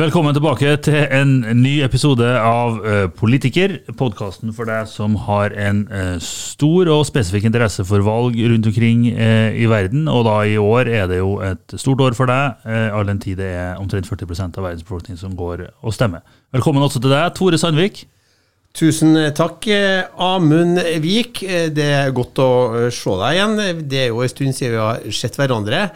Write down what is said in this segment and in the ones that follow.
Velkommen tilbake til en ny episode av uh, Politiker, podkasten for deg som har en uh, stor og spesifikk interesse for valg rundt omkring uh, i verden. Og da i år er det jo et stort år for deg, all den tid det er omtrent 40 av verdens befolkning som går og stemmer. Velkommen også til deg, Tore Sandvik. Tusen takk, Amund Vik. Det er godt å se deg igjen. Det er jo en stund siden vi har sett hverandre.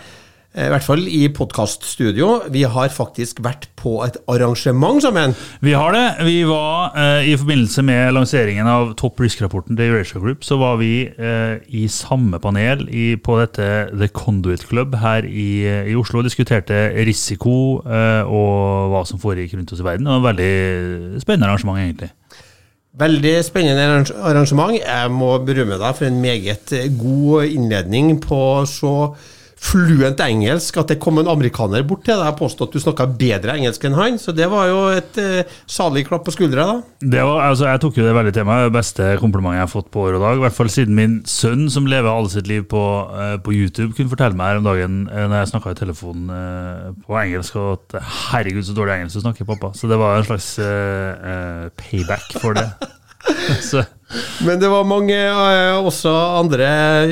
Eh, I hvert fall i podkaststudio. Vi har faktisk vært på et arrangement sammen. Vi har det. Vi var eh, I forbindelse med lanseringen av Top Risk-rapporten til Eurasia Group, så var vi eh, i samme panel i, på dette The Conduit Club her i, eh, i Oslo og diskuterte risiko eh, og hva som foregikk rundt oss i verden. Det var et veldig spennende arrangement, egentlig. Veldig spennende arrangement. Jeg må berømme deg for en meget god innledning på så fluent engelsk at det kom en amerikaner bort til deg og påstod at du snakka bedre engelsk enn han. Så det var jo et eh, salig klapp på skuldra, da. Det var, altså, jeg tok jo det veldig til meg. Det beste komplimentet jeg har fått på år og dag. I hvert fall siden min sønn, som lever alle sitt liv på, eh, på YouTube, kunne fortelle meg her om dagen eh, når jeg snakka i telefonen eh, på engelsk, og at herregud, så dårlig engelsk du snakker, pappa. Så det var en slags payback for det. så men det var mange uh, også andre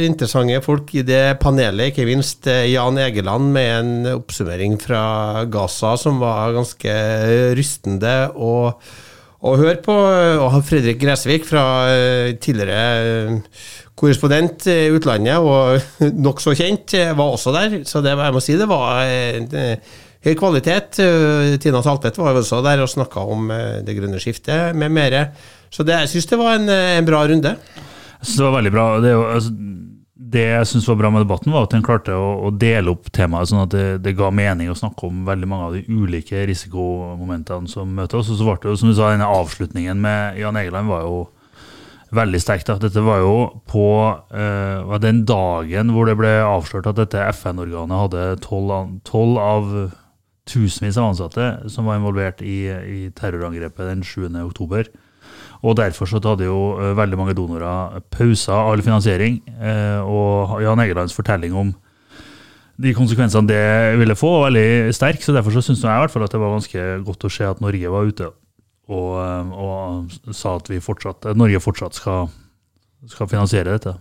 interessante folk i det panelet, ikke minst uh, Jan Egeland med en oppsummering fra Gaza som var ganske rystende å, å høre på. Og Fredrik Gresvik fra uh, tidligere korrespondent i utlandet og nokså kjent, var også der. Så det, jeg må si det var høy kvalitet. Tina Saltvedt var også der og snakka om det grønne skiftet med mere. Så det, jeg syns det var en, en, bra runde. Jeg synes Det var veldig bra. Det, altså, det jeg syns var bra med debatten, var at den klarte å, å dele opp temaet, sånn at det, det, ga mening å snakke om veldig mange av de ulike risikomomentene som møter oss. Og så ble det jo, som du sa, denne avslutningen med Jan Egeland var jo veldig sterkt. Da. Dette var jo på uh, den dagen hvor det ble avslørt at dette FN-organet hadde tolv av tusenvis av ansatte som var involvert i, i terrorangrepet den 7. oktober. Og derfor så hadde jo eh, veldig mange donorer pausa all finansiering. Eh, og Jan Egelands fortelling om de konsekvensene det ville få, var veldig sterk. Så derfor så syns jeg i hvert fall at det var ganske godt å se at Norge var ute og, eh, og sa at fortsatt, Norge fortsatt skal, skal finansiere dette.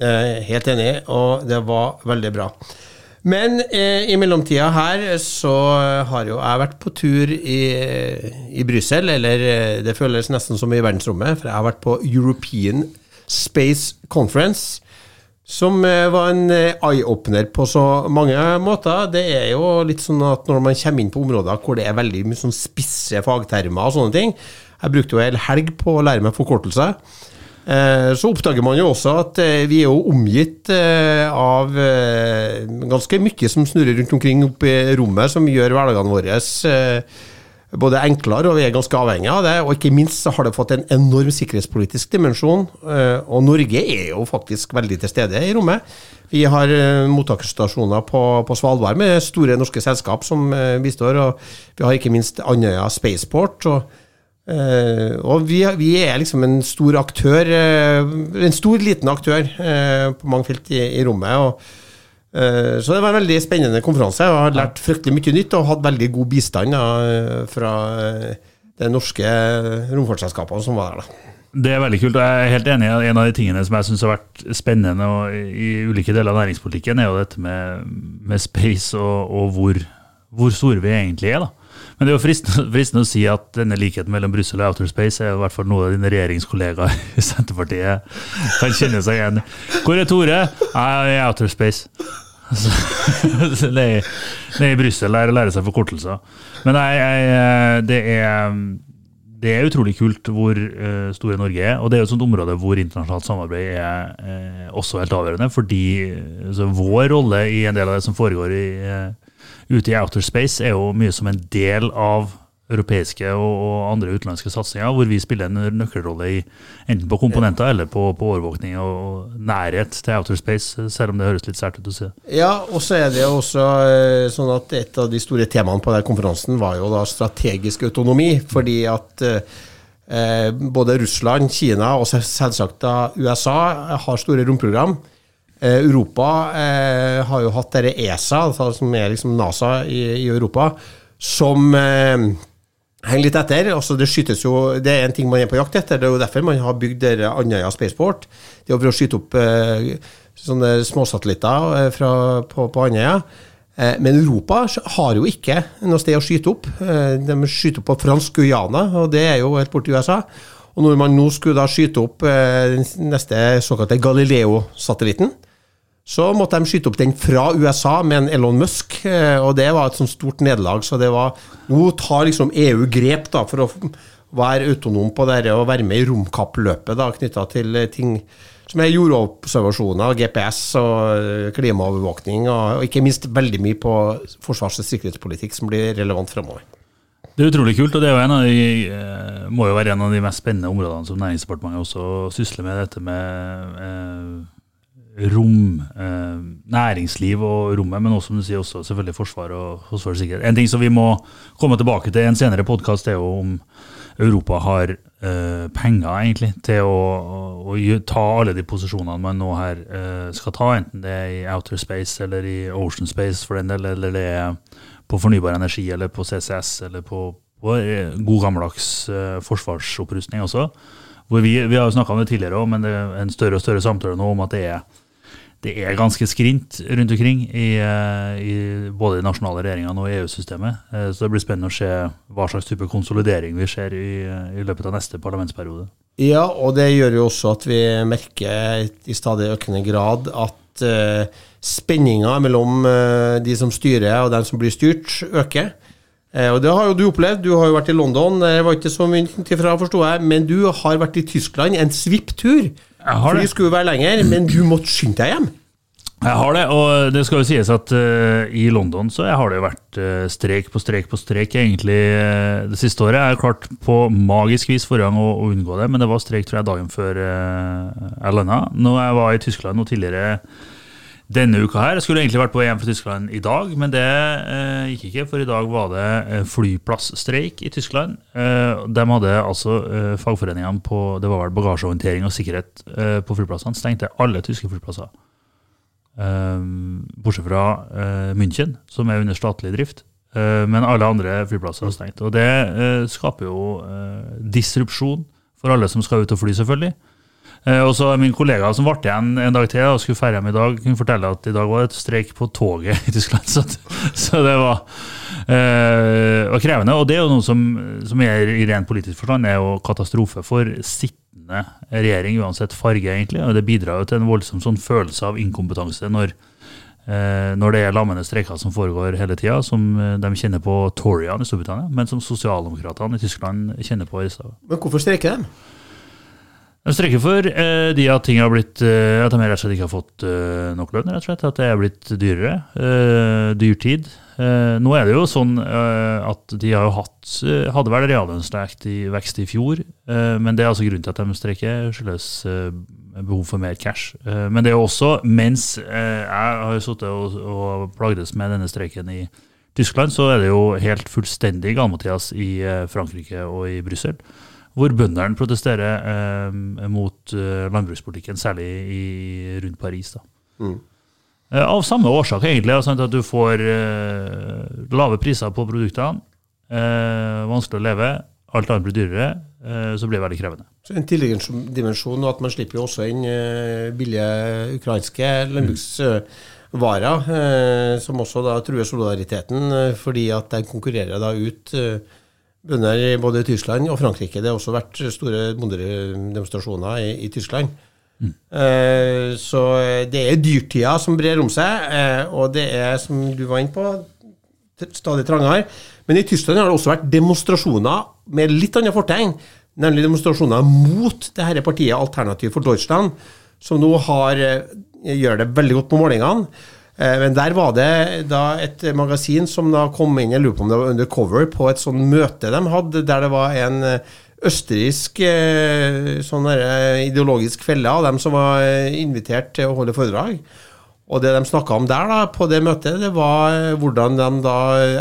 Helt enig, og det var veldig bra. Men eh, i mellomtida her så har jo jeg vært på tur i, i Brussel, eller eh, det føles nesten som i verdensrommet, for jeg har vært på European Space Conference. Som eh, var en eh, eye-opener på så mange måter. Det er jo litt sånn at når man kommer inn på områder hvor det er veldig mye sånn spisse fagtermer og sånne ting Jeg brukte jo en helg på å lære meg forkortelser. Eh, så oppdager man jo også at eh, vi er jo omgitt eh, av ganske mye som snurrer rundt omkring oppe i rommet, som gjør hverdagene våre både enklere, og vi er ganske avhengige av det. Og ikke minst så har det fått en enorm sikkerhetspolitisk dimensjon. Og Norge er jo faktisk veldig til stede i rommet. Vi har mottakerstasjoner på, på Svalbard med store norske selskap som bistår, og vi har ikke minst Andøya Spaceport. og Uh, og vi, vi, er liksom en stor aktør, uh, en stor, liten aktør uh, på mange felt i, i rommet. Og, så det var en veldig spennende konferanse. Jeg har lært fryktelig mye nytt og hatt veldig god bistand fra de norske romfartsselskapene som var der. da. Det er veldig kult. og Jeg er helt enig. En av de tingene som jeg syns har vært spennende i ulike deler av næringspolitikken, er jo dette med, med space og, og hvor, hvor store vi egentlig er. da. Men det er jo fristende, fristende, å si at denne likheten mellom Brussel og Outer Space er i hvert fall noe av dine regjeringskollegaer i Senterpartiet kan kjenne seg igjen Hvor er Tore? Jeg er i Outer Space. Nede i Brussel lærer lære seg forkortelser. Men nei, jeg, det, er, det er utrolig kult hvor uh, store Norge er. Og det er et sånt område hvor internasjonalt samarbeid er uh, også helt avgjørende. Fordi altså, vår rolle i en del av det som foregår i ute i outer space er jo mye som en del av europeiske og, andre utenlandske satsinger, hvor vi spiller en nøkkelrolle i enten på komponenter eller på, på overvåkning og nærhet til outer space, selv om det høres litt sært ut å si. Ja, og så er det jo også eh, sånn at et av de store temaene på den konferansen var jo da strategisk autonomi, fordi at eh, både Russland, Kina og selvsagt da USA har store romprogram. Europa eh, har jo hatt dette ESA, altså, som er liksom NASA i, i Europa, som eh, henger litt etter. Altså, det skytes jo, det er en ting man er på jakt etter. Det er jo derfor man har bygd Andøya Spaceport. Det er å skyte opp eh, sånne småsatellitter eh, fra, på, på Andøya. Eh, men Europa har jo ikke noe sted å skyte opp. Eh, de skyter opp på fransk Guyana, og det er jo helt borti USA. Og når man nå skulle da skyte opp eh, den neste såkalte Galileo-satellitten, så måtte de skyte opp den fra USA med en Elon Musk, eh, og det var et sånt stort nederlag. Så det var Nå tar liksom EU grep da for å være autonom på det og være med i romkappløpet knytta til eh, ting som er jordobservasjoner, GPS og eh, klimaovervåkning, og ikke minst veldig mye på forsvars- og sikkerhetspolitikk som blir relevant fremover. Det er utrolig kult, og det de, må jo være en av de mest spennende områdene som Næringsdepartementet også sysler med. Dette med eh, rom, eh, næringsliv og rommet, men også, som du sier, også selvfølgelig forsvar og forsvarssikkerhet. En ting som vi må komme tilbake til i en senere podkast, er jo om Europa har eh, penger egentlig til å, å, å, ta alle de posisjonene man nå her eh, skal ta, enten det er i outer space eller i ocean space for den del, eller det er på fornybar energi eller på CCS eller på, på eh, god gammeldags eh, forsvarsopprustning også. Vi, vi har jo snakka om det tidligere òg, men det er en større og større samtale nå om at det er det er ganske skrint rundt omkring i, eh, i både i nasjonale regjeringene og EU-systemet. Eh, så det blir spennende å se hva slags type konsolidering vi ser i, i, løpet av neste parlamentsperiode. Ja, og det gjør jo også at vi merker i stadig økende grad at uh, spenninga mellom uh, de som styrer og dem som blir styrt, øker. Uh, og Det har jo du opplevd. Du har jo vært i London. Det var ikke så mye fra, forsto jeg. Men du har vært i Tyskland en svipptur. Flyet skulle være lenger, men du måtte skynde deg hjem. Jeg har det, og det skal jo sies at uh, i London så har det jo vært uh, strek på strek på strek egentlig uh, det siste året. Jeg har klart på magisk vis forrige gang å, å, unngå det, men det var strek tror jeg dagen før jeg landa. Når jeg var i Tyskland noe tidligere denne uka her. Jeg skulle egentlig vært på EM for Tyskland i dag, men det gikk ikke, for i dag var det flyplassstreik i Tyskland. de hadde altså fagforeningene på det var vel bagasjehåndtering og sikkerhet på flyplassene, stengte alle tyske flyplasser. Ehm, bortsett fra München, som er under statlig drift. Men alle andre flyplasser er stengt. Og det skaper jo disrupsjon for alle som skal ut og fly, selvfølgelig. Og så Min kollega som ble igjen en dag til og skulle feire hjem i dag, kunne fortelle at i dag var det et streik på toget i Tyskland. Så, så det var, var, krevende. Og det er jo noe som, som er i ren politisk forstand er jo katastrofe for sittende regjering, uansett farge, egentlig. Og det bidrar jo til en voldsom sånn følelse av inkompetanse når, eh, når det er lammende streiker som foregår hele tida, som eh, de kjenner på Torian i Storbritannia, men som sosialdemokratene i Tyskland kjenner på i stedet. Men hvorfor streiker de? De strekker for eh, de at ting har blitt eh, At de rett og slett ikke har fått eh, nok lønn. rett og slett, At det er blitt dyrere. Eh, dyrtid. Eh, nå er det jo sånn eh, at de har jo hatt eh, hadde vel reallønnsvekst i, fjor, men det er altså grunnen til at de streiker, skyldes behov for mer cash. men det er også, mens jeg har sittet og, og plagdes med denne streiken i Tyskland, så er det jo helt fullstendig gammel-Mathias i Frankrike og i Brussel. Hvor bøndene protesterer eh, mot eh, landbrukspolitikken, særlig i, rundt Paris. da. Mm. Eh, av samme årsak, egentlig. Sånn at du får eh, lave priser på produktene. Eh, vanskelig å leve. Alt annet blir dyrere. så blir det veldig krevende. Så En tilleggsdimensjon dimensjon at man slipper jo også inn billige ukrainske landbruksvarer, som også da truer solidariteten, fordi at de konkurrerer da ut bønder i både Tyskland og Frankrike. Det har også vært store bondedemonstrasjoner i, i Tyskland. Mm. Eh, så det er dyrtida som brer om seg, eh, og det er, som du var inne på, stadig trangere. Men i Tyskland har det også vært demonstrasjoner med litt annet fortegn, nemlig demonstrasjoner mot det dette partiet Alternativ for Deutschland, som nå har, uh, gjør det veldig godt på målingene. Men der var det da et magasin som da kom inn, jeg lurer på om det var undercover, på et sånt møte de hadde, der det var en østerriksk eh, sånn eh, ideologisk felle av dem som var eh, invitert til å holde foredrag. Og det de snakka om der da, på det møtet, det var hvordan de da,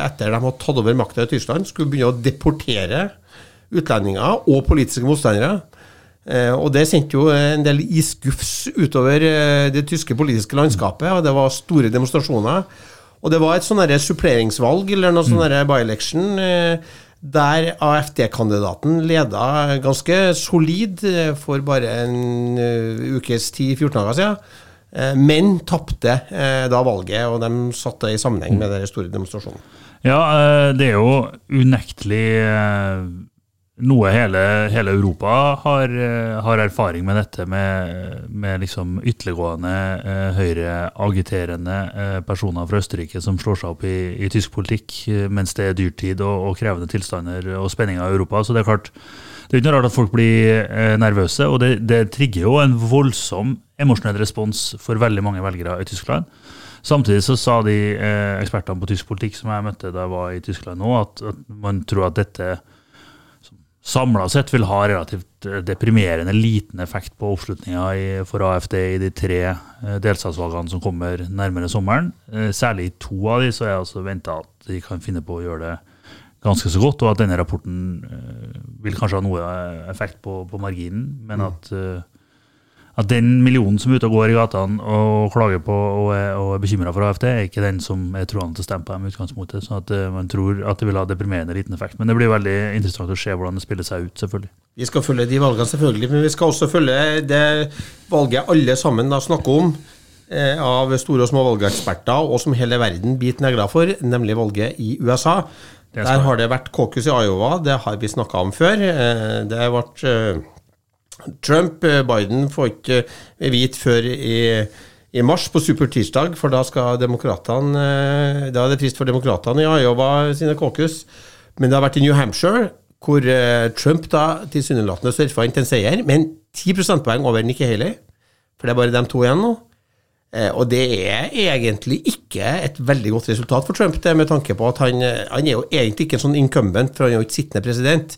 etter de hadde tatt over makta i Tyskland, skulle begynne å deportere utlendinger og politiske motstandere. Eh, og det sendte jo en del isgufs utover eh, det tyske politiske landskapet, og det var store demonstrasjoner. Og det var et sånn suppleringsvalg, eller noe sånn mm. by-election, eh, der AFD-kandidaten leda ganske solid for bare en ukes tid, 14 dager siden. Men tapte da valget, og de satte det i sammenheng med den store demonstrasjonen. Ja, det er jo unektelig noe hele, hele Europa har, eh, har, erfaring med dette, med, med liksom ytterliggående, eh, høyreagiterende eh, personer fra Østerrike som slår seg opp i, i tysk politikk eh, mens det er dyrtid og, og, krevende tilstander og spenninger i Europa. Så det er klart, det er ikke noe rart at folk blir nervøse, og det, det, trigger jo en voldsom emosjonell respons for veldig mange velgere i Tyskland. Samtidig så sa de ekspertene på tysk politikk som jeg møtte da jeg var i Tyskland nå, at, at man tror at dette samla sett vil ha relativt eh, deprimerende liten effekt på oppslutninga for AFD i de tre eh, delstatsvalgene som kommer nærmere sommeren. Eh, særlig i to av de så er jeg altså venta at de kan finne på å gjøre det ganske så godt, og at denne rapporten vil kanskje ha noe effekt på, på marginen, men mm. At den millionen som er ute og går i gatene og klager på og er, og er bekymra for AFD, er ikke den som er troende til å stemme på dem i utgangspunktet. Så at uh, man tror at det vil ha deprimerende liten effekt. Men det blir veldig interessant å se hvordan det spiller seg ut, selvfølgelig. Vi skal følge de valgene, selvfølgelig, men vi skal også følge det valget alle sammen da snakker om eh, av store og små valgeksperter, og som hele verden biter negler for, nemlig valget i USA. Der har det vært caucus i Iowa, det har vi snakka om før. Eh, det har vært Trump, eh, får ikke eh, vite før i, i mars, på supertirsdag, for da skal demokratene eh, Da er det frist for demokratene i Iowa sine caucus. Men det har vært i New Hampshire, hvor Trump da tilsynelatende surfa inn til en seier, men 10 prosentpoeng over Nikki Haley. For det er bare dem to igjen nå. Og det er egentlig ikke et veldig godt resultat for Trump, det med tanke på at han, han er jo egentlig ikke en sånn incumbent, for han er jo ikke sittende president.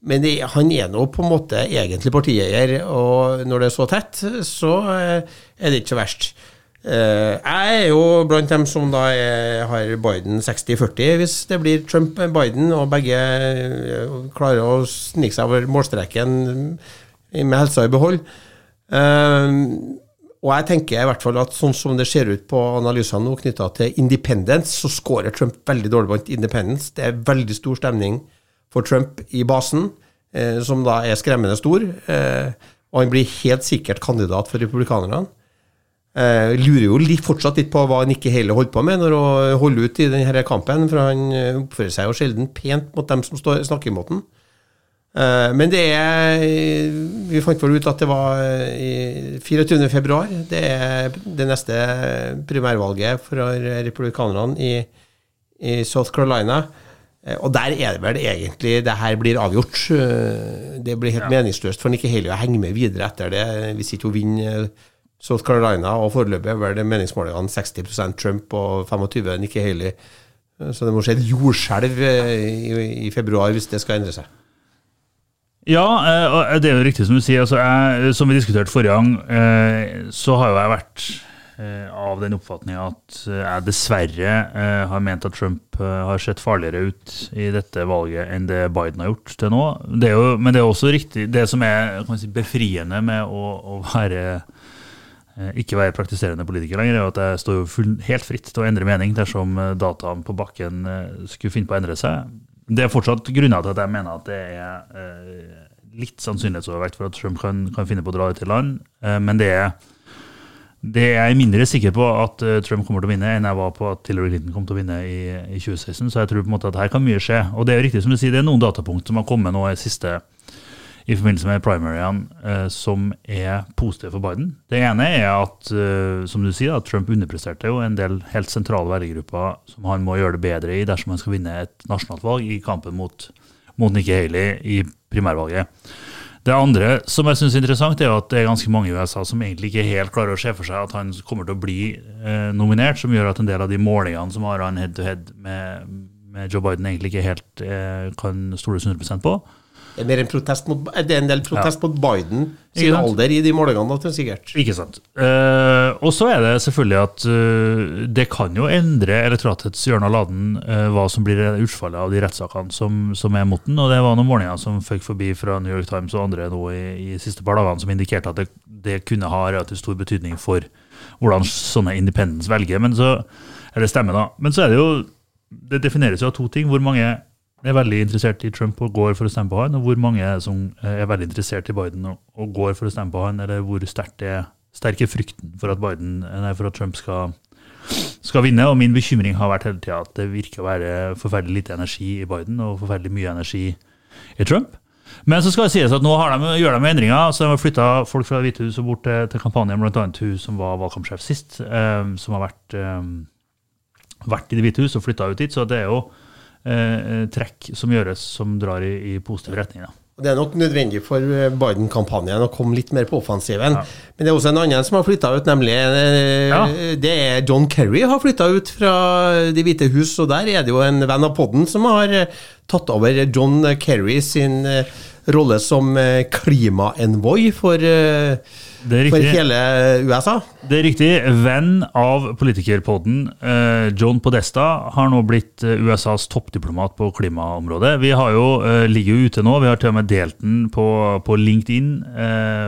Men det, han er nå på en måte egentlig partieier, og når det er så tett, så eh, er det ikke så verst. Eh, jeg er jo blant dem som da er, har Biden 60-40, hvis det blir Trump-Biden, og begge eh, klarer å snike seg over målstreken med helsa i behold. Og jeg tenker i hvert fall at sånn som det ser ut på analysene nå knytta til independence, så scorer Trump veldig dårlig på independence. Det er veldig stor stemning for Trump i basen, eh, som da er skremmende stor. Eh, og han blir helt sikkert kandidat for republikanerne. Eh, lurer jo litt, fortsatt litt på hva Nikki Haley holder på med når hun holder ut i denne kampen, for han eh, oppfører seg jo sjelden pent mot dem som står, snakker imot den. Eh, men det er Vi fant vel ut at det var i 24. februar. Det er det neste primærvalget for republikanerne i, i South Carolina. Eh, og der er det vel egentlig det her blir avgjort. Eh, det blir helt ja. meningsløst for Nikki Haley å henge med videre etter det, hvis ikke hun vinner South Carolina. Og foreløpig er vel meningsmålingene 60% Trump og 25 Nikki Haley. Eh, så det må skje et jordskjelv i, i februar hvis det skal endre seg. Ja, det er jo riktig som du sier. Altså, jeg, som vi diskuterte forrige gang, så har jo jeg vært Eh, av den oppfatning at eh, jeg dessverre eh, har ment at Trump har sett farligere ut i dette valget enn det Biden har gjort til nå. Det jo, men det er også riktig Det som er si, befriende med å, å være ikke være praktiserende politiker lenger, er at jeg står full, helt fritt til å endre mening dersom dataen på bakken skulle finne på å endre seg. Det er fortsatt grunner til at jeg mener at det er litt sannsynlighetsovervekt for at Trump kan, kan finne på å dra det til land, men det er det er jeg mindre sikker på at uh, Trump kommer til å vinne enn jeg var på at Hillary Clinton kom til å vinne i, i 2016. Så jeg tror på en måte at her kan mye skje. Og det er jo riktig som du sier, det er noen datapunkt som har kommet nå i siste i forbindelse med primaryene eh, som er positive for Biden. Det ene er at eh, som du sier, at Trump underpresterte jo en del helt sentrale velgergrupper som han må gjøre det bedre i dersom han skal vinne et nasjonalt valg i kampen mot, mot Nikki Haley i primærvalget. Det andre som jeg synes er interessant, er at det er ganske mange i USA som egentlig ikke helt klarer å se for seg at han kommer til å bli eh, nominert, som gjør at en del av de målingene som har han head to head med, med Joe Biden, egentlig ikke helt eh, kan stoles 100% på. Det er, mer en protest mot, det er en del protest mot Biden sin alder i de målingene, sikkert. Ikke sant. Uh, og så er det selvfølgelig at uh, det kan jo endre elektoratets hjørne av laden uh, hva som blir utfallet av de rettssakene som, som, er mot den. Og det var noen målinger som føk forbi fra New York Times og andre nå i, i siste par dagene som indikerte at det, det, kunne ha relativt stor betydning for hvordan sånne independents velger. Men så, eller stemmer da. Men så er det jo Det defineres jo av to ting. Hvor mange er veldig interessert i Trump og går for å stemme på han, og hvor mange er som er veldig interessert i Biden og, går for å stemme på han, eller hvor sterkt er sterke frykten for at, Biden, nei, for at Trump skal, skal, vinne. Og min bekymring har vært hele tida at det virker å være forferdelig lite energi i Biden og forferdelig mye energi i Trump. Men så skal det sies at nå de, gjør de endringer. så De har flytta folk fra Hvite hus og bort til, til kampanjen, bl.a. hun som var valgkampsjef sist, um, som har vært, um, vært, i Det hvite hus og flytta ut dit. Så det er jo uh, trekk som gjøres som drar i, i positiv retning. Da. Det er nok nødvendig for eh, Biden-kampanjen å komme litt mer på offensiven. Ja. Men det er også en annen som har flytta ut, nemlig eh, ja. det er John Kerry har flytta ut fra Det hvite hus. Og der er det jo en venn av podden som har eh, tatt over John Kerry sin rolle som klimaenvoy for for hele USA? Det er riktig. Venn av politikerpodden, eh, John Podesta, har nå blitt eh, USAs toppdiplomat på klimaområdet. Vi har jo, eh, ligger jo ute nå, vi har til og med delt den på, på LinkedIn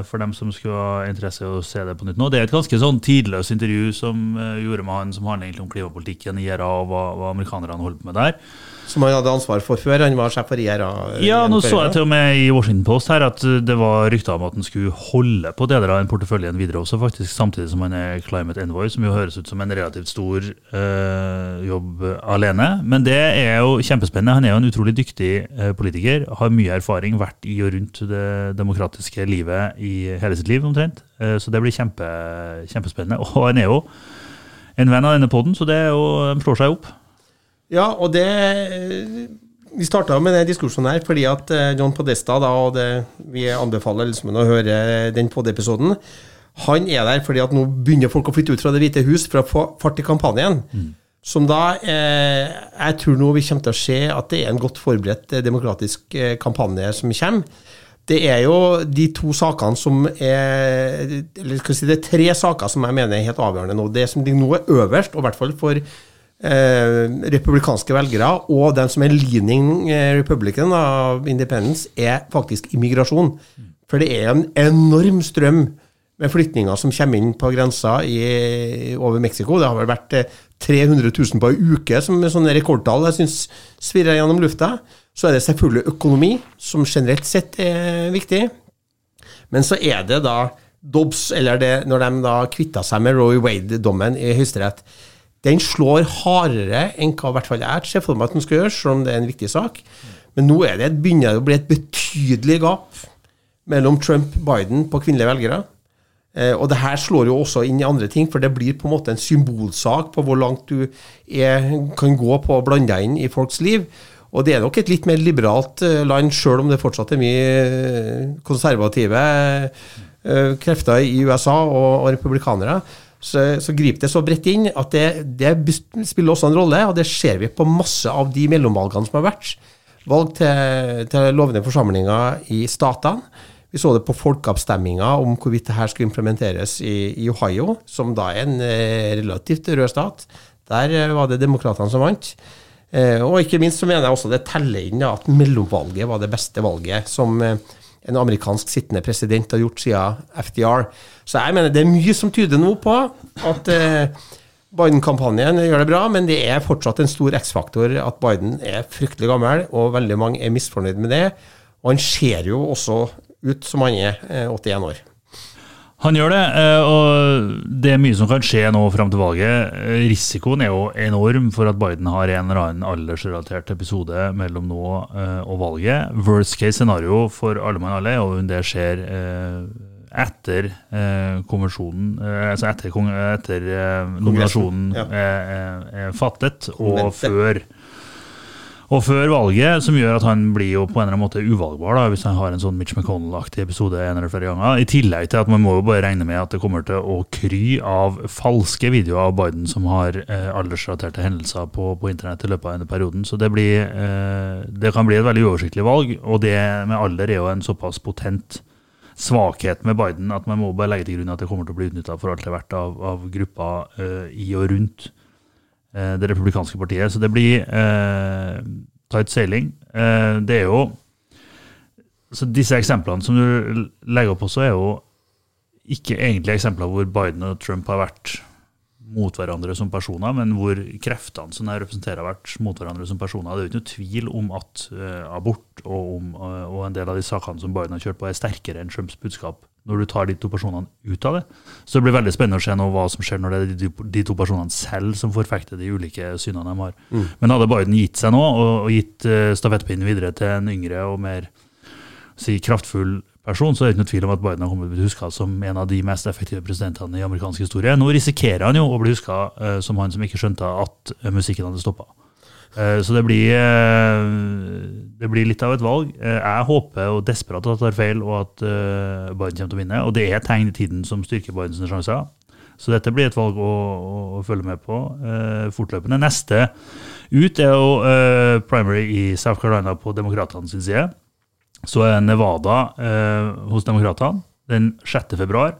for dem som skulle ha interesse å se det på nytt nå. Det er et ganske sånn tidløst intervju som gjorde med han som handler egentlig om klimapolitikken i IRA og hva, hva amerikanerne holder på med der. Som han hadde ansvar for før han var sjef for IRA? Ja, nå så jeg til og med i Washington Post her at det var rykter om at han skulle holde på deler av den porteføljen videre også, faktisk, samtidig som han er Climate Envoy, som jo høres ut som en relativt stor øh, jobb alene. Men det er jo kjempespennende. Han er jo en utrolig dyktig øh, politiker, har mye erfaring, vært i og rundt det demokratiske livet i hele sitt liv omtrent. Så det blir kjempe, kjempespennende. Og han er jo en venn av denne poden, så det er jo, de slår seg opp. Ja, og det Vi starta med den diskusjonen her fordi at eh, John Podesta, da, og det, vi anbefaler liksom å høre den pod-episoden, han er der fordi at nå begynner folk å flytte ut fra Det hvite hus for å få fart i kampanjen. Mm. Som da eh, Jeg tror nå vi kommer til å se at det er en godt forberedt eh, demokratisk eh, kampanje som kommer. Det er jo de to sakene som er Eller skal vi si det er tre saker som jeg mener er helt avgjørende nå. Det som nå er øverst, og i hvert fall for eh, republikanske velgere, og den som er leaning eh, republican av independence, er faktisk immigrasjon. For det er en enorm strøm med flyktninger som kommer inn på grensa i, over Mexico. Det har vel vært 300 eh, 000 på ei uke, som er sånne rekordtall jeg syns svirrer gjennom lufta. Så er det selvfølgelig økonomi, som generelt sett er viktig. Men så er det da Dobbs, eller det, når de da kvitta seg med Roy Wade-dommen i Høyesterett den slår hardere enn hva i hvert fall jeg ser for meg at den skal gjøre, selv om det er en viktig sak. Men nå er det, begynner det å bli et betydelig gap mellom Trump og Biden på kvinnelige velgere. Eh, og det her slår jo også inn i andre ting, for det blir på en måte en symbolsak på hvor langt du er, kan gå på å blande deg inn i folks liv. Og det er nok et litt mer liberalt eh, land, sjøl om det fortsatt er mye eh, konservative eh, krefter i USA og, og republikanere så, så griper det så bredt inn at det, det, spiller også en rolle, og det ser vi på masse av de mellomvalgene som har vært. Valg til, til lovende forsamlinger i statene. Vi så det på folkeavstemminga om hvorvidt det her skulle implementeres i, i, Ohio, som da er en eh, relativt rød stat. Der eh, var det demokratene som vant. Eh, og ikke minst så mener jeg også det teller inn at mellomvalget var det beste valget som en amerikansk sittende president har gjort siden FDR. Så jeg mener det er mye som tyder nå på at eh, Biden-kampanjen gjør det bra, men det er fortsatt en stor X-faktor at Biden er fryktelig gammel, og veldig mange er misfornøyd med det. Og han ser jo også ut som han er eh, 81 år. Han gjør det, eh, og det er mye som kan skje nå fram til valget. Risikoen er jo enorm for at Biden har en eller annen aldersrelatert episode mellom nå eh, og valget. Worst case scenario for alle mann alle og om det skjer eh, etter konvensjonen, altså etter, etter nominasjonen er, er, fattet, og før og før valget, som gjør at han blir jo på en eller annen måte uvalgbar da, hvis han har en sånn Mitch McConnell-aktig episode en eller flere ganger. I tillegg til at man må jo bare regne med at det kommer til å kry av falske videoer av Biden som har eh, aldersrelaterte hendelser på, på, internett i løpet av denne perioden. Så det, blir, eh, det kan bli et veldig uoversiktlig valg, og det med alder er jo en såpass potent svakhet med Biden at man må bare legge til grunn at det kommer til å bli utnytta for alt det er verdt av, av grupper eh, i og rundt det republikanske partiet. Så det blir eh, tight sailing. det er jo så Disse eksemplene som du legger opp også, er jo ikke egentlig eksempler hvor Biden og Trump har vært mot hverandre som personer, men hvor kreftene som de representerer, har vært mot hverandre som personer. Det er jo ikke noe tvil om at uh, abort og, om, uh, og, en del av de sakene som Biden har kjørt på, er sterkere enn Trumps budskap når du tar de to personene ut av det. Så det blir veldig spennende å se nå hva som skjer når det er de, de to personene selv som forfekter de ulike synene de har. Mm. Men hadde Biden gitt seg nå og, og gitt uh, stafettpinnen videre til en yngre og mer si, kraftfull person, så er det ikke noe tvil om at Biden har kommet til å bli huska som en av de mest effektive presidentene i amerikansk historie. Nå risikerer han jo å bli huska uh, som han som ikke skjønte at uh, musikken hadde stoppa. Uh, så det blir, det blir, litt av et valg. jeg håper og desperat at jeg tar feil, og at Biden kommer til å vinne. Og det er tegn i tiden som styrker Bidens sjanser. Så dette blir et valg å, å, å følge med på fortløpende. Neste ut er jo primary i South Carolina på demokratene sin side så er Nevada eh, hos Demokratene den 6. februar.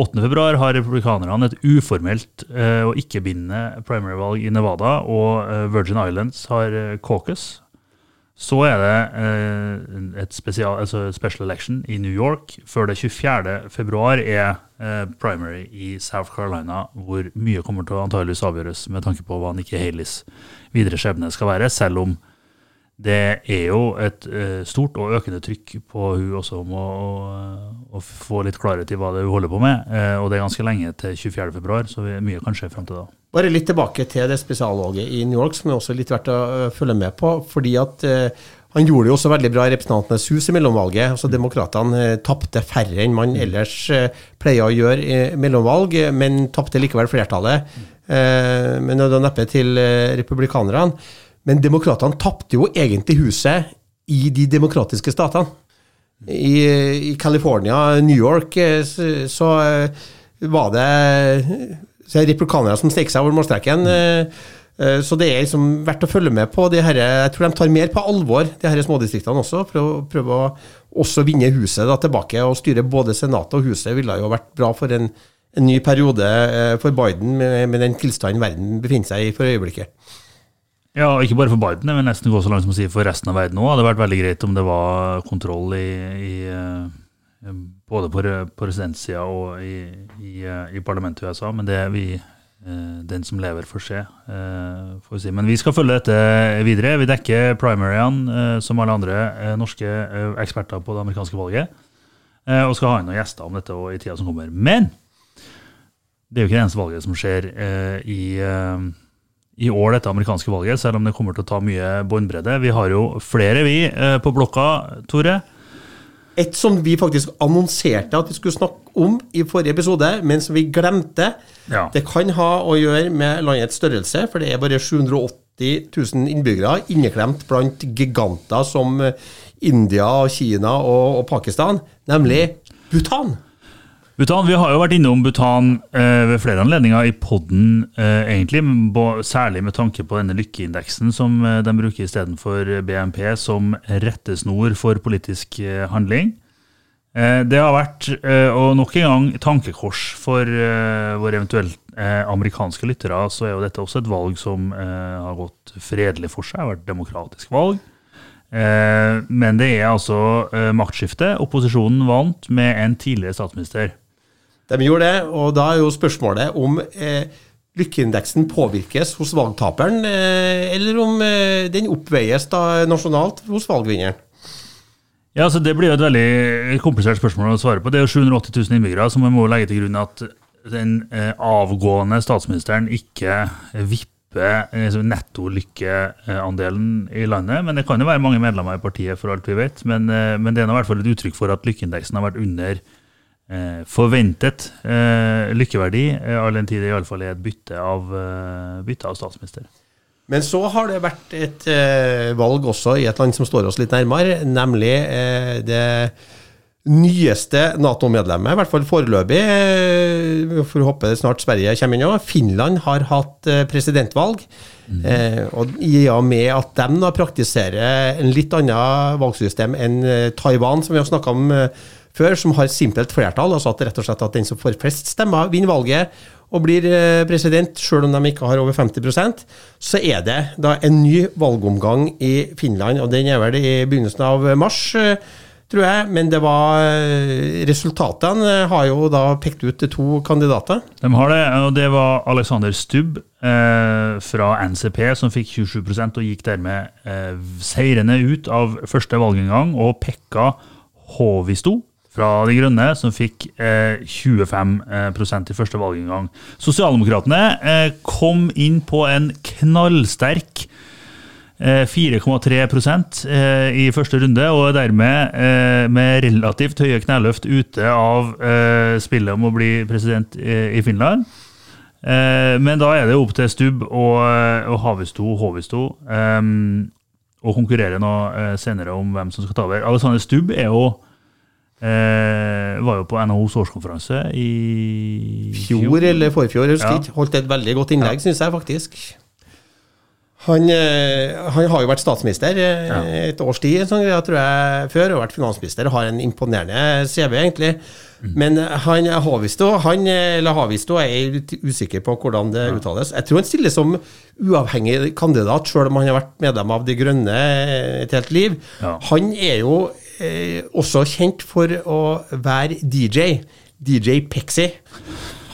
8. februar har republikanerne et uformelt eh, og ikke-bindende primary-valg i Nevada, og eh, Virgin Islands har eh, caucus. Så er det eh, et spesial, altså special election i New York. Før det 24. februar er eh, primary i South Carolina, hvor mye kommer til å antageligvis avgjøres med tanke på hva Nikki Haleys videre skjebne skal være, selv om det er jo et uh, stort og økende trykk på hun også om å, å, få litt klarhet i hva det er hun holder på med. Uh, og det er ganske lenge til 24.2, så mye kan skje frem til da. Bare litt tilbake til det spesialvalget i New York, som er også litt verdt å følge med på. fordi at han gjorde det jo også veldig bra i Representantenes hus i mellomvalget. altså Demokratene eh, tapte færre enn man ellers pleier å gjøre i mellomvalg, men tapte likevel flertallet. Eh, men det er neppe til republikanerne. Men demokratene tapte jo egentlig huset i de demokratiske statene. I, i California, New York, eh, så, så eh, var det så republikanere som stek seg over målstreken. Eh, så det er liksom verdt å følge med på. Her, jeg tror de tar mer på alvor, de her smådistriktene også. For å prøve å også vinne huset da, tilbake. Og styre både Senatet og huset ville jo vært bra for en, en ny periode for Biden, med, med den tilstanden verden befinner seg i for øyeblikket. Ja, ikke bare for Biden, men nesten gå så langt som å si for resten av verden òg. Hadde vært veldig greit om det var kontroll i, i eh, både på, presidentsida og i, i, eh, i, parlamentet i USA, men det er vi eh, den som lever, får se. Får vi si. Men vi skal følge dette videre. Vi dekker primaryene som alle andre norske eksperter på det amerikanske valget. Og skal ha inn noen gjester om dette i tida som kommer. Men det er jo ikke det eneste valget som skjer i i år, dette amerikanske valget, selv om det kommer til å ta mye båndbredde. Vi har jo flere, vi, eh, på blokka, Tore. Et som vi faktisk annonserte at vi skulle snakke om i forrige episode, men som vi glemte. Ja. Det kan ha å gjøre med landets størrelse, for det er bare 780 000 innbyggere inneklemt blant giganter som India, Kina og, og Pakistan, nemlig Bhutan. Bhutan, Vi har jo vært innom Bhutan eh, ved flere anledninger i poden, eh, egentlig, særlig med tanke på denne lykkeindeksen som eh, de bruker istedenfor BNP som rettesnor for politisk eh, handling. Eh, det har vært, eh, og nok en gang, tankekors for eh, våre eventuelt amerikanske lyttere. Så er jo dette også et valg som har gått fredelig for seg, har vært et demokratisk valg. Men det er altså maktskifte. Opposisjonen vant med en tidligere statsminister. De gjorde det, og da er jo spørsmålet om eh, lykkeindeksen påvirkes hos valgtaperen, eh, eller om eh, den oppveies da nasjonalt hos valgvinneren. Ja, altså Det blir jo et veldig komplisert spørsmål å svare på. Det er jo 780 000 innbyggere, så man må legge til grunn at den eh, avgående statsministeren ikke vipper eh, nettolykkeandelen i landet. Men det kan jo være mange medlemmer i partiet, for alt vi vet. Men, eh, men det er i hvert fall et uttrykk for at lykkeindeksen har vært under forventet eh, lykkeverdi, eh, all den tid det iallfall er et bytte av, eh, bytte av statsminister. Men så har det vært et eh, valg også i et land som står oss litt nærmere, nemlig eh, det nyeste Nato-medlemmet, i hvert fall foreløpig. Eh, vi får håpe snart Sverige kommer inn òg. Finland har hatt presidentvalg. Mm. Eh, og I og med at de da praktiserer en litt annet valgsystem enn Taiwan, som vi har snakka om før, som har simpelt flertall, altså at rett og slett at den som får flest stemmer, vinner valget og blir eh, president, selv om de ikke har over 50% så er det da en ny valgomgang i Finland, og den er vel i begynnelsen av mars. Eh, tror jeg, Men det var eh, resultatene har jo da pekt ut to kandidater. De har det, og det var Alexander Stubb eh, fra NCP som fikk 27% og gikk dermed eh, seirende ut av første valgomgang, og Pekka Håvisto fra De Grønne, som fikk eh, 25 eh, i første valginngang. Sosialdemokratene eh, kom inn på en knallsterk 4,3 eh, i første runde, og er dermed eh, med relativt høye kneløft ute av eh, spillet om å bli president i Finland. Men da er det opp til Stubb og, og Havisto Håvisto å konkurrere nå senere om hvem som skal ta over. Alexander Stubb er jo var jo på NHOs årskonferanse i fjor. Fjor eller forfjor, jeg husker ja. ikke. Holdt et veldig godt innlegg, ja. syns jeg faktisk. Han, eh, han, har jo vært statsminister eh, ja. et års tid sånn, jeg tror jeg, før, og vært finansminister. Har en imponerende CV, egentlig. Mm. Men han Havisto, han, eller Havisto, jeg er litt usikker på hvordan det uttales. Jeg tror han stiller som uavhengig kandidat, selv om han har vært medlem av De Grønne et helt liv. Ja. Han er jo eh, også kjent for å være DJ. DJ Pexi.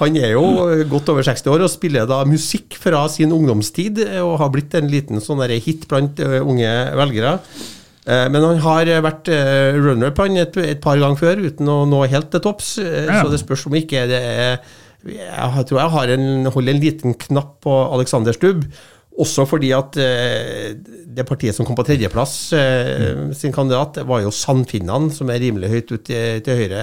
Han er jo godt over 60 år og spiller da musikk fra sin ungdomstid og har blitt en liten sånn hit blant eh, unge velgere. Eh, men han har vært eh, runner på han et, et, par ganger før uten å nå helt til topps, ja. så det spørs om ikke det er Jeg tror jeg har en, holder en liten knapp på Alexander Stubb. Også fordi at det partiet som kom på tredjeplass, mm. sin kandidat, var jo Sandfinnene, som er rimelig høyt ut til, til høyre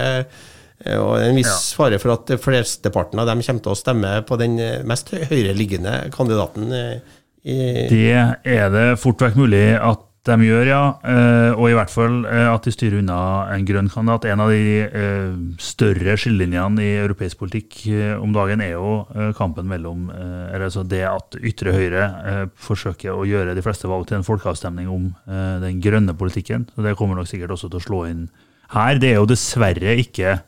Eh, og en viss ja. fare for at flesteparten av dem kommer til å stemme på den eh, mest høyreliggende kandidaten. Eh, det er det fort vekk mulig at de gjør, ja. Og i hvert fall at de styrer unna en grønn kandidat. En av de større skillelinjene i europeisk politikk om dagen er jo kampen mellom altså det at ytre høyre forsøker å gjøre de fleste valg til en folkeavstemning om den grønne politikken. Så Det kommer nok sikkert også til å slå inn her. Det er jo dessverre ikke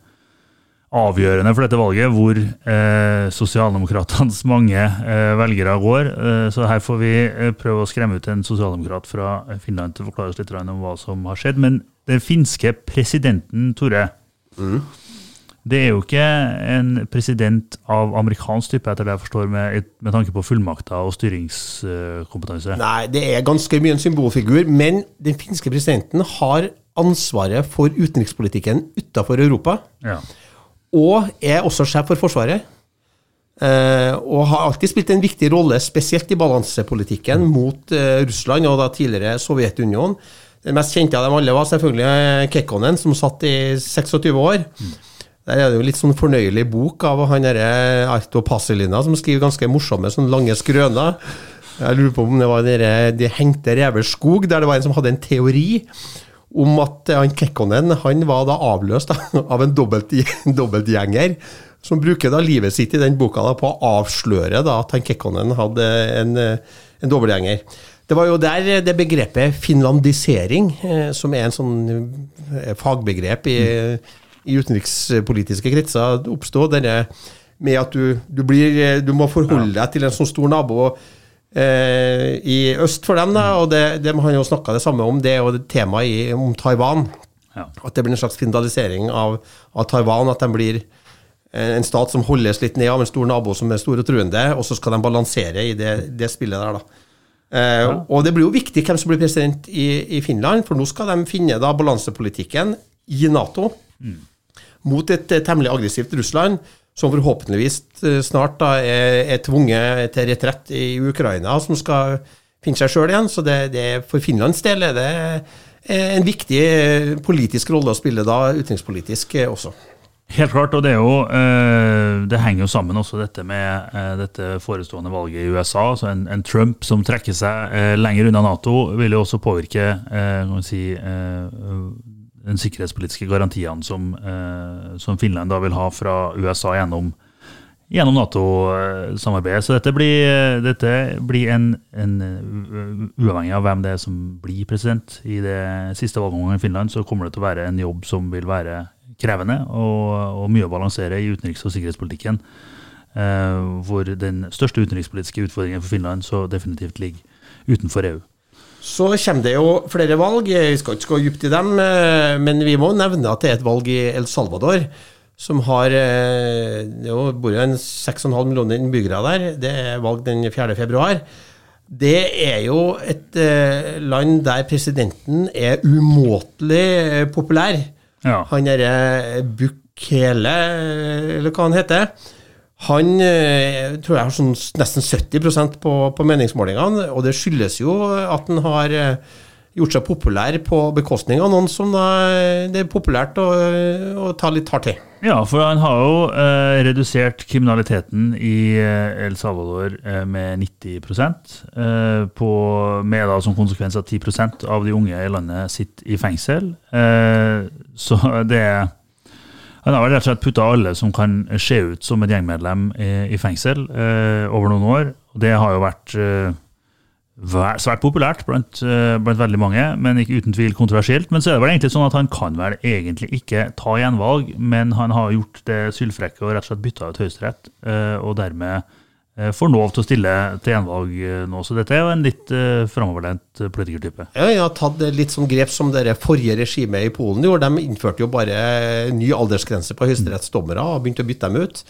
avgjørende for dette valget hvor eh, sosialdemokratenes mange eh, velgere går. Eh, så her får vi eh, prøve å skremme ut en sosialdemokrat fra Finland til å forklare oss litt om hva som har skjedd. Men den finske presidenten, Tore mm. Det er jo ikke en president av amerikansk type, etter det jeg forstår, med, med tanke på fullmakter og styringskompetanse? Nei, det er ganske mye en symbolfigur. Men den finske presidenten har ansvaret for utenrikspolitikken utenfor Europa. Ja og er også sjef for Forsvaret. Uh, og har alltid spilt en viktig rolle, spesielt i balansepolitikken mot uh, Russland og da tidligere Sovjetunionen. Den mest kjente av dem alle var selvfølgelig Kekkonen, som satt i 26 år. Der er det jo litt sånn fornøyelig bok av han derre Arto Paselina, som skriver ganske morsomme, sånn lange skrøner. Jeg lurer på om det var dere, De hengte revers skog, der det var en som hadde en teori om at han Kekkonen han var da avløst av en dobbeltgjenger, som bruker da livet sitt i den boka da, på å avsløre da, at han Kekkonen hadde en, en dobbeltgjenger. Det var jo der det begrepet finlandisering, eh, som er en sånn eh, fagbegrep i, i utenrikspolitiske kretser, oppstod. Denne med at du, du, blir, du må forholde deg til en sånn stor nabo. Eh, i øst for dem. Da, og det, det har jo snakka det samme om, det og temaet om Taiwan. Ja. At det blir en slags finalisering av, av, Taiwan. At de blir en stat som holdes litt ned av en stor nabo som er stor og truende, og så skal de balansere i det, det spillet der. da. Eh, ja. Og det blir jo viktig hvem som blir president i, i, Finland, for nå skal de finne da balansepolitikken i Nato mm. mot et temmelig aggressivt Russland som forhåpentligvis eh, snart da er, er tvunget til retrett i Ukraina, som skal finne seg sjøl igjen. Så det, det, for Finlands del er det en viktig eh, politisk rolle å spille da, utenrikspolitisk eh, også. Helt klart, og det jo Det henger jo sammen også dette med dette forestående valget i USA. altså En, en Trump som trekker seg lenger unna Nato, vil jo også påvirke si, den sikkerhetspolitiske garantiene som, eh, som, Finland da vil ha fra USA gjennom, gjennom Nato-samarbeidet. Så dette blir, dette blir en, en, Uavhengig av hvem det er som blir president i det siste valgomgangen i Finland, så kommer det til å være en jobb som vil være krevende og, og mye å balansere i utenriks- og sikkerhetspolitikken. Eh, hvor den største utenrikspolitiske utfordringen for Finland så definitivt ligger utenfor EU. Så kommer det jo flere valg. Vi skal ikke gå dypt i dem, eh, men vi må nevne at det er et valg i El Salvador. Som har eh, Det bor jo en 6,5 millioner innbyggere der. Det er valg den 4. februar. Det er jo et eh, land der presidenten er umåtelig populær. Ja. Han derre Bukele, eller hva han heter. Han jeg tror jeg har sånn nesten 70 på, på meningsmålingene, og det skyldes jo at han har eh, gjort seg populær på bekostning av noen som eh, det er populært å, å ta litt hardt i. Ja, for han har jo eh, redusert kriminaliteten i eh, El Salvador eh, med 90 eh, på, med da som konsekvens at 10% av de unge i landet sitter i fengsel. Eh, så det er Han har rett og slett putta alle som kan se ut som et gjengmedlem, i, fengsel eh, over noen år. Det har jo vært eh, svært populært blant, eh, blant veldig mange, men ikke uten tvil kontroversielt. Men så er det vel egentlig sånn at han kan vel egentlig ikke ta gjenvalg, men han har gjort det sylfrekke og rett og slett bytta ut Høyesterett, eh, og dermed får lov til å stille til gjenvalg eh, nå. Så dette er jo en litt uh, framoverlent eh, politikertype. Ja, jeg har tatt litt sånn grep som det forrige regimet i Polen gjorde. De innførte jo bare ny aldersgrense på høyesterettsdommere og begynte å bytte dem ut.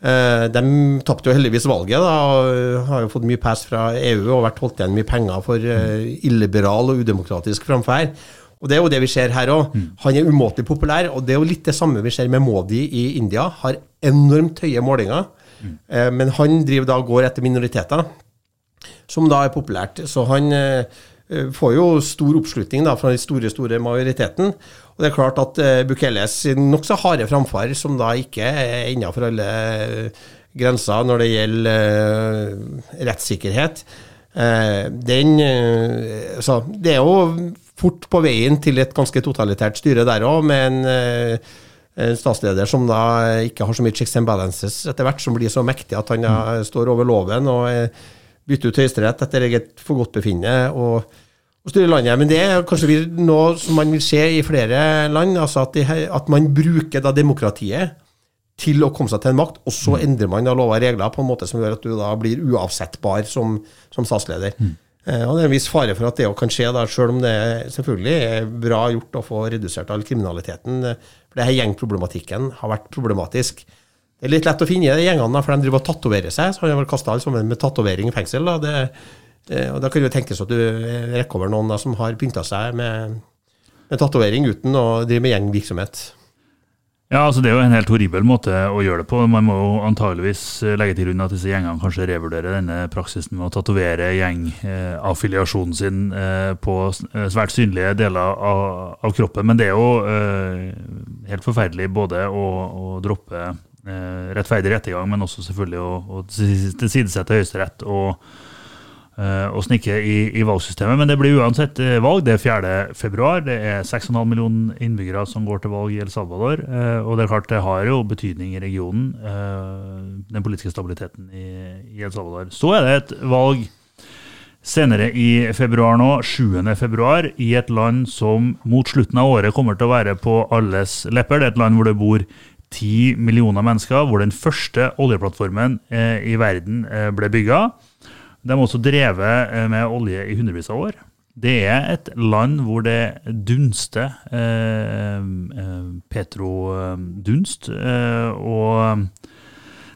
Eh, De tapte jo heldigvis valget da, og har jo fått mye pass fra EU og vært holdt igjen mye penger for eh, illiberal og udemokratisk framferd. Og Det er jo det vi ser her òg. Han er umåtelig populær, og det er jo litt det samme vi ser med Modi i India. Har enormt høye målinger, eh, men han driver da går etter minoriteter som da er populært. Så han eh, eh, får jo stor oppslutning da fra den store, store majoriteten. Og det er klart at eh, Bukeles nokså harde framferd, som da ikke er innafor alle grenser når det gjelder rettssikkerhet, den så Det er jo fort på veien til et ganske totalitært styre der òg, med en en statsleder som da ikke har så mye checks and balances etter hvert, som blir så mektig at han mm. står over loven og eh, bytter ut Høyesterett etter eget forgodtbefinnende og, og styrer landet. Men det er kanskje noe som man vil se i flere land, altså at, de, at man bruker da demokratiet til å komme seg til en makt, og så endrer man da lover og regler på en måte som gjør at du da blir uavsettbar som, som statsleder. Eh, og Det er en viss fare for at det òg kan skje, da, selv om det selvfølgelig er bra gjort å få redusert all kriminaliteten. eh, For det her gjengproblematikken har vært problematisk. Det er litt lett å finne de gjengene, for de driver og tatoverer seg. Så har har vel kasta alle sammen med tatovering i fengsel. Da. Det, eh, og da kan det tenkes at du eh, rekker over noen da, som har pynta seg med, med tatovering uten å drive med gjengvirksomhet. Ja, altså Det er jo en helt horribel måte å gjøre det på. Man må jo antageligvis eh, legge til grunn at disse gjengene kanskje revurderer denne praksisen med å tatovere gjengaffiliasjonen sin eh, på eh, svært synlige deler av, kroppen. Men det er jo helt forferdelig både å, å droppe rettferdig rettergang, men også selvfølgelig å, å tilsidesette Høyesterett og eh, og snikke i, i valgsystemet. Men det blir uansett eh, valg. Det er 4. februar. Det er 6,5 millioner innbyggere som går til valg i El Salvador. eh, Og det er klart det har jo betydning i regionen, eh, den politiske stabiliteten i, i El Salvador. Så er det et valg senere i februar nå, 7. februar, i et land som mot slutten av året kommer til å være på alles lepper. Det er et land hvor det bor 10 millioner mennesker, hvor den første oljeplattformen eh, i verden eh, ble bygga. De har også drevet eh, med olje i hundrevis av år. Det er et land hvor det dunster eh, eh, petrodunst. Eh, og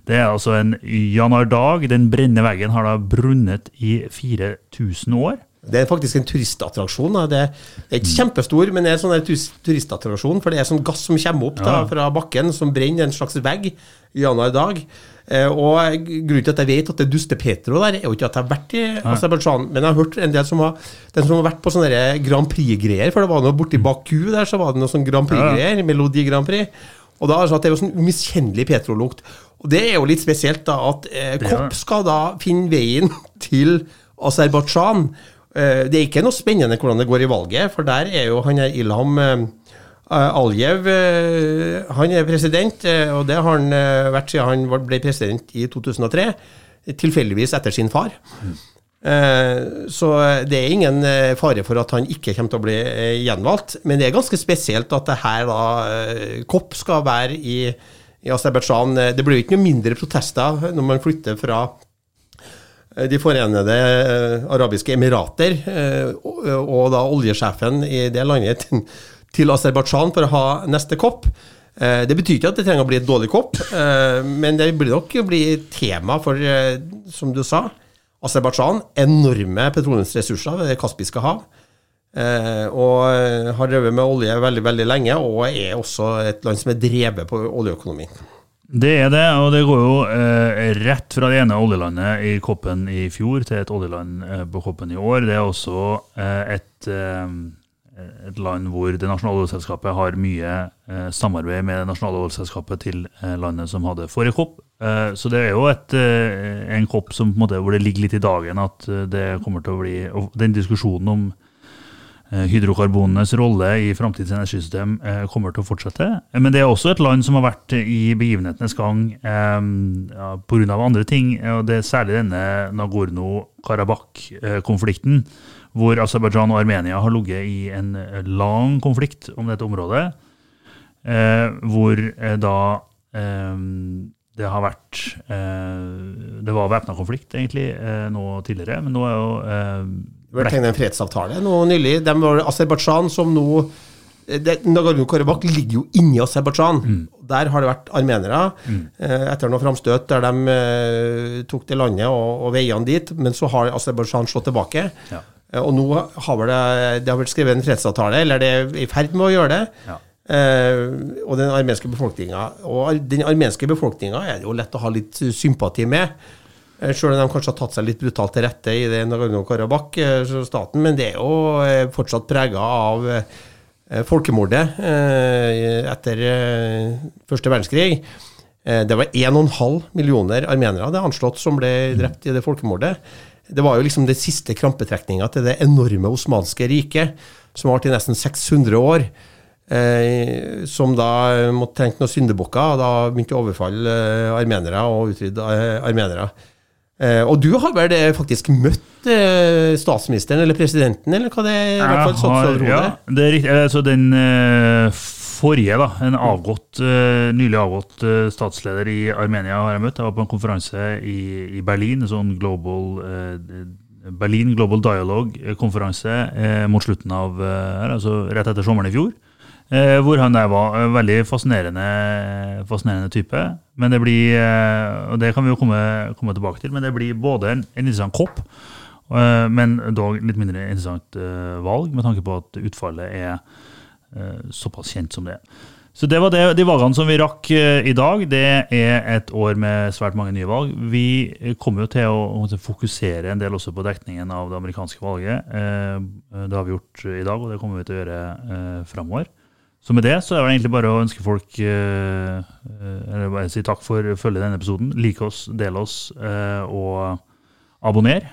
det er altså en januardag. Den brennende veggen har da brunnet i 4000 år. Det er faktisk en turistattraksjon. da. Det er ikke kjempestor, men det er en sånn turistattraksjon. For det er sånn gass som kommer opp da, fra bakken, som brenner en slags vegg i januar dag. Eh, og grunnen til at jeg vet at det er Duste Petro der, er jo ikke at jeg har vært i Aserbajdsjan, men jeg har hørt en del som har, den som har vært på sånne Grand Prix-greier. For det var noe borti Baku der, så var det noe sånn Grand Prix-greier. Melodi Grand Prix. Og da er det at det er jo sånn umiskjennelig Petro-lukt. Og det er jo litt spesielt, da, at eh, Kopp skal da finne veien til Aserbajdsjan. Eh, Det er ikke noe spennende hvordan det går i valget, for der er jo han Ilham Aljev eh, Han er president, eh, og det har han eh, vært siden han ble president i 2003. Tilfeldigvis etter sin far. Eh, så det er ingen eh, fare for at han ikke kommer til å bli eh, gjenvalgt. Men det er ganske spesielt at det her da Kopp skal være i, i Aserbajdsjan. Det blir jo ikke noe mindre protester når man flytter fra De forenede arabiske emirater og da oljesjefen i det landet til Aserbajdsjan for å ha neste kopp. Det betyr ikke at det trenger å bli et dårlig kopp, men det blir nok bli tema for, som du sa, Aserbajdsjan enorme petroleumsressurser ved Det kaspiske hav. Eh, og har drevet med olje veldig veldig lenge, og er også et land som er drevet på oljeøkonomi. Det er det, og det går jo eh, rett fra det ene oljelandet i Koppen i fjor til et oljeland eh, på Koppen i år. Det er også eh, et, eh, et, land hvor det nasjonale oljeselskapet har mye eh, samarbeid med det nasjonale oljeselskapet til landet som hadde forrige kopp. Så det er jo et, en kopp som, måte, hvor det ligger litt i dagen at det kommer til å bli Den diskusjonen om hydrokarbonenes rolle i framtidens energisystem kommer til å fortsette. Men det er også et land som har vært i begivenhetenes gang ja, pga. andre ting. og Det er særlig denne Nagorno-Karabakh-konflikten, hvor Aserbajdsjan og Armenia har ligget i en lang konflikt om dette området. Hvor da det har vært eh, Det var væpna konflikt egentlig eh, nå tidligere, men nå er jo eh, Det ble tegnet en fredsavtale nå nylig. De var Aserbajdsjan som nå Nagorno-Karabakh ligger jo inni Aserbajdsjan. Mm. Der har det vært armenere mm. eh, etter noen framstøt der de eh, tok det landet og, og veiene dit. Men så har Aserbajdsjan slått tilbake. Ja. Eh, og nå har det, det har vært skrevet en fredsavtale, eller det er i ferd med å gjøre det. Ja. Uh, og den armenske befolkninga. Og den armenske befolkninga er det jo lett å ha litt sympati med. Uh, Selv om de kanskje har tatt seg litt brutalt til rette i det Nagorno-Karabakh-staten. Men det er jo fortsatt prega av folkemordet etter første verdenskrig. det var 1,5 millioner armenere det er anslått som ble drept i det folkemordet. Det var jo liksom den siste krampetrekninga til det enorme osmanske riket, som vært i nesten 600 år. Eh, som da måtte tenke noen syndebukker, og da begynte å overfalle eh, armenere og utrydde eh, armenere. Eh, og du har vel faktisk møtt eh, statsministeren eller presidenten, eller hva det er? I hvert fall har, Ja, det er riktig. Altså den eh, forrige, da, en avgått, nylig avgått statsleder i Armenia har jeg møtt. Jeg var på en konferanse i, i Berlin, en sånn global Berlin Global Dialogue-konferanse mot slutten av altså rett etter sommeren i fjor. Eh, hvor han der var en veldig fascinerende, fascinerende type. Men det blir, eh, og det kan vi jo komme, komme tilbake til, men det blir både en, en interessant kopp, eh, men dog litt mindre interessant eh, valg, med tanke på at utfallet er eh, såpass kjent som det er. Så det var det, de valgene som vi rakk eh, i dag. Det er et år med svært mange nye valg. Vi kommer jo til å, fokusere en del også på dekningen av det amerikanske valget. det har vi gjort i dag, og det kommer vi til å gjøre eh, framover. Så med det så er det egentlig bare å ønske folk eh, eh, Eller bare si takk for å følge denne episoden. Like oss, del oss eh, og abonner.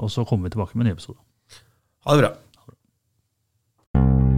Og så kommer vi tilbake med en ny episode. Ha det bra. Ha det bra.